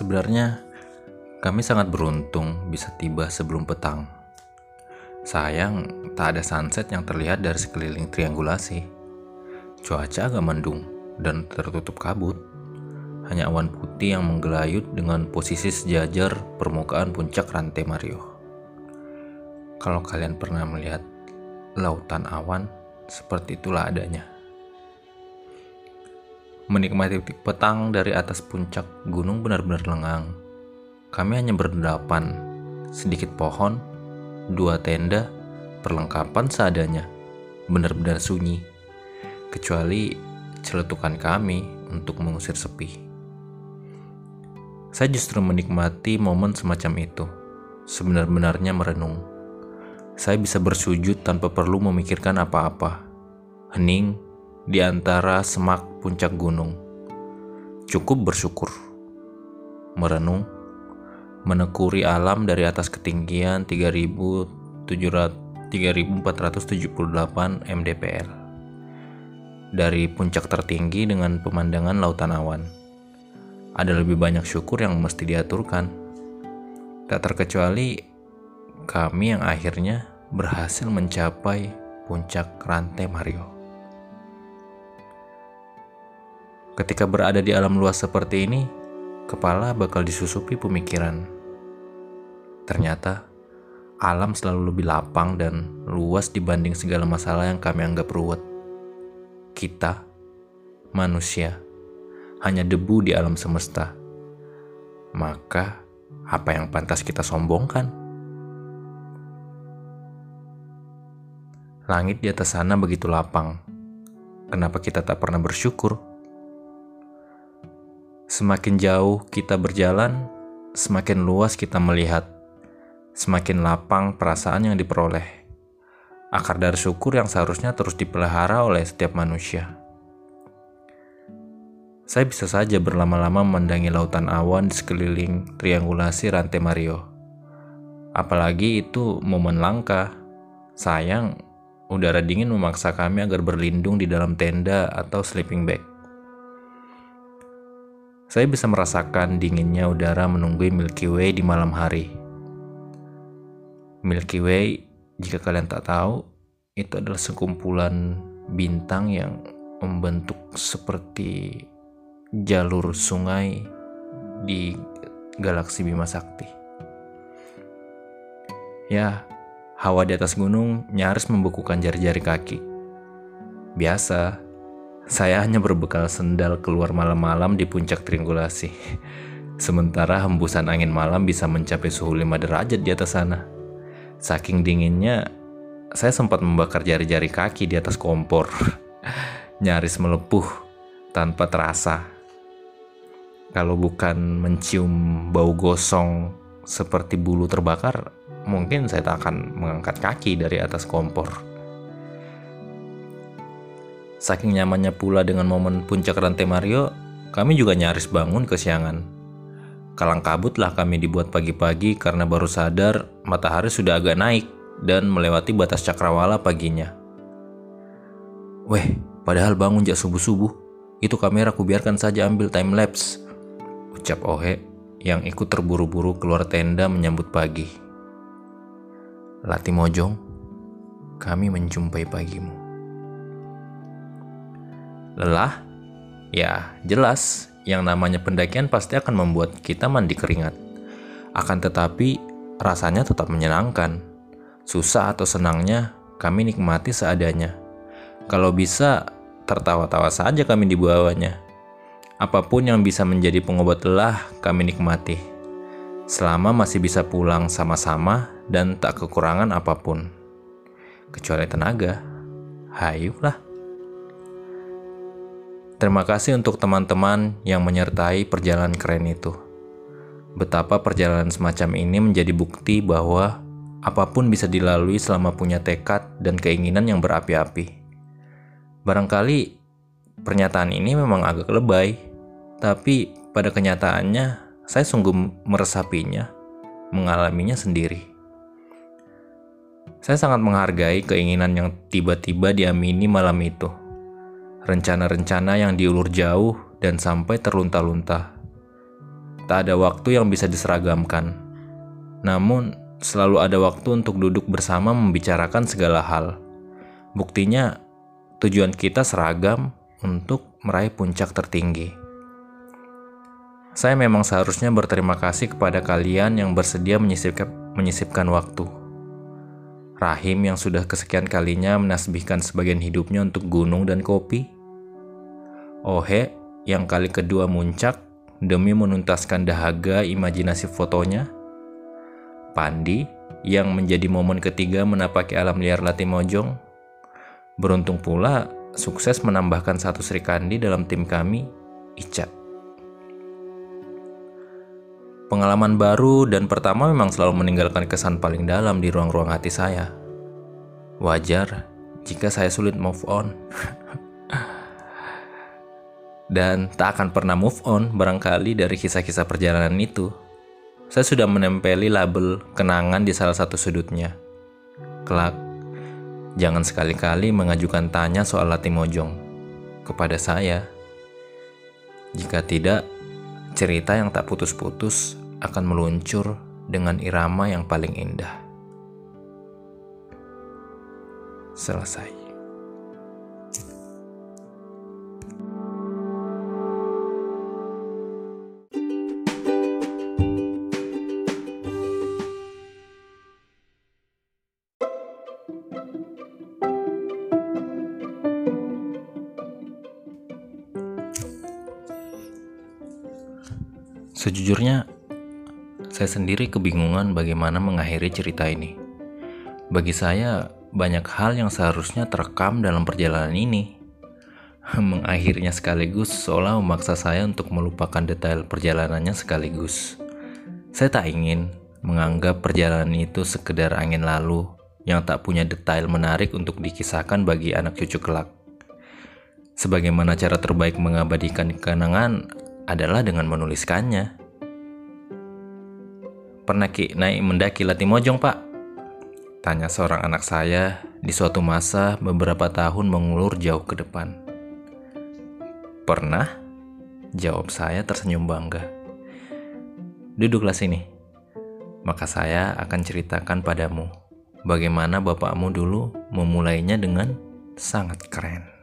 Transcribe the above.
Sebenarnya kami sangat beruntung bisa tiba sebelum petang. Sayang, tak ada sunset yang terlihat dari sekeliling triangulasi. Cuaca agak mendung dan tertutup kabut. Hanya awan putih yang menggelayut dengan posisi sejajar permukaan puncak rantai Mario. Kalau kalian pernah melihat lautan awan, seperti itulah adanya. Menikmati petang dari atas puncak gunung benar-benar lengang. Kami hanya berdelapan, sedikit pohon, dua tenda, perlengkapan seadanya. Benar-benar sunyi, kecuali celetukan kami untuk mengusir sepi. Saya justru menikmati momen semacam itu, sebenar-benarnya merenung. Saya bisa bersujud tanpa perlu memikirkan apa-apa. Hening di antara semak puncak gunung. Cukup bersyukur, merenung, menekuri alam dari atas ketinggian 3478 mdpl. Dari puncak tertinggi dengan pemandangan lautan awan. Ada lebih banyak syukur yang mesti diaturkan. Tak terkecuali kami yang akhirnya berhasil mencapai puncak rantai Mario. Ketika berada di alam luas seperti ini, kepala bakal disusupi pemikiran. Ternyata, alam selalu lebih lapang dan luas dibanding segala masalah yang kami anggap ruwet. Kita, manusia, hanya debu di alam semesta. Maka, apa yang pantas kita sombongkan? Langit di atas sana begitu lapang. Kenapa kita tak pernah bersyukur? Semakin jauh kita berjalan, semakin luas kita melihat, semakin lapang perasaan yang diperoleh. Akar dari syukur yang seharusnya terus dipelihara oleh setiap manusia. Saya bisa saja berlama-lama memandangi lautan awan di sekeliling triangulasi rantai Mario. Apalagi itu momen langka. Sayang, udara dingin memaksa kami agar berlindung di dalam tenda atau sleeping bag. Saya bisa merasakan dinginnya udara menunggui Milky Way di malam hari. Milky Way, jika kalian tak tahu, itu adalah sekumpulan bintang yang membentuk seperti jalur sungai di galaksi Bima Sakti. Ya, hawa di atas gunung nyaris membekukan jari-jari kaki. Biasa, saya hanya berbekal sendal keluar malam-malam di puncak triangulasi. Sementara hembusan angin malam bisa mencapai suhu 5 derajat di atas sana. Saking dinginnya, saya sempat membakar jari-jari kaki di atas kompor. Nyaris melepuh tanpa terasa. Kalau bukan mencium bau gosong seperti bulu terbakar, mungkin saya tak akan mengangkat kaki dari atas kompor. Saking nyamannya pula dengan momen puncak rantai Mario, kami juga nyaris bangun kesiangan. Kalang kabutlah kami dibuat pagi-pagi karena baru sadar matahari sudah agak naik dan melewati batas cakrawala paginya. Weh, padahal bangun jak subuh-subuh, itu kamera ku biarkan saja ambil time lapse. Ucap Ohe yang ikut terburu-buru keluar tenda menyambut pagi. Lati Mojong, kami menjumpai pagimu. Lelah? Ya, jelas. Yang namanya pendakian pasti akan membuat kita mandi keringat. Akan tetapi, rasanya tetap menyenangkan. Susah atau senangnya, kami nikmati seadanya. Kalau bisa, tertawa-tawa saja kami di bawahnya. Apa pun yang bisa menjadi pengobat lelah, kami nikmati. Selama masih bisa pulang sama-sama dan tak kekurangan apa pun. Kecuali tenaga. Hayulah. Terima kasih untuk teman-teman yang menyertai perjalanan keren itu. Betapa perjalanan semacam ini menjadi bukti bahwa apa pun bisa dilalui selama punya tekad dan keinginan yang berapi-api. Barangkali pernyataan ini memang agak lebay, tapi pada kenyataannya saya sungguh meresapinya, mengalaminya sendiri. Saya sangat menghargai keinginan yang tiba-tiba diamini malam itu rencana-rencana yang diulur jauh dan sampai terlunta-lunta. tak ada waktu yang bisa diseragamkan. Namun, selalu ada waktu untuk duduk bersama membicarakan segala hal. Buktinya, tujuan kita seragam untuk meraih puncak tertinggi. Saya memang seharusnya berterima kasih kepada kalian yang bersedia menyisipkan, menyisipkan waktu. Rahim yang sudah kesekian kalinya menasbihkan sebagian hidupnya untuk gunung dan kopi. Ohe yang kali kedua muncak demi menuntaskan dahaga imajinasi fotonya. Pandi yang menjadi momen ketiga menapaki alam liar Latimojong. Beruntung pula sukses menambahkan satu Sri Kandi dalam tim kami, Ica. Pengalaman baru dan pertama memang selalu meninggalkan kesan paling dalam di ruang-ruang hati saya. Wajar jika saya sulit move on. dan tak akan pernah move on barangkali dari kisah-kisah perjalanan itu. Saya sudah menempeli label kenangan di salah satu sudutnya. Kelak, jangan sekali-kali mengajukan tanya soal Latimojong kepada saya. Jika tidak, cerita yang tak putus-putus akan meluncur dengan irama yang paling indah. Selesai. Sejujurnya, saya sendiri kebingungan bagaimana mengakhiri cerita ini. Bagi saya, banyak hal yang seharusnya terekam dalam perjalanan ini. Mengakhirnya sekaligus seolah memaksa saya untuk melupakan detail perjalanannya sekaligus. Saya tak ingin menganggap perjalanan itu sekedar angin lalu yang tak punya detail menarik untuk dikisahkan bagi anak cucu kelak. Sebagaimana cara terbaik mengabadikan kenangan adalah dengan menuliskannya. Pernah Ki naik mendaki Latimojong, Pak? Tanya seorang anak saya di suatu masa beberapa tahun mengulur jauh ke depan. Pernah? Jawab saya tersenyum bangga. Duduklah sini. Maka saya akan ceritakan padamu bagaimana bapakmu dulu memulainya dengan sangat keren.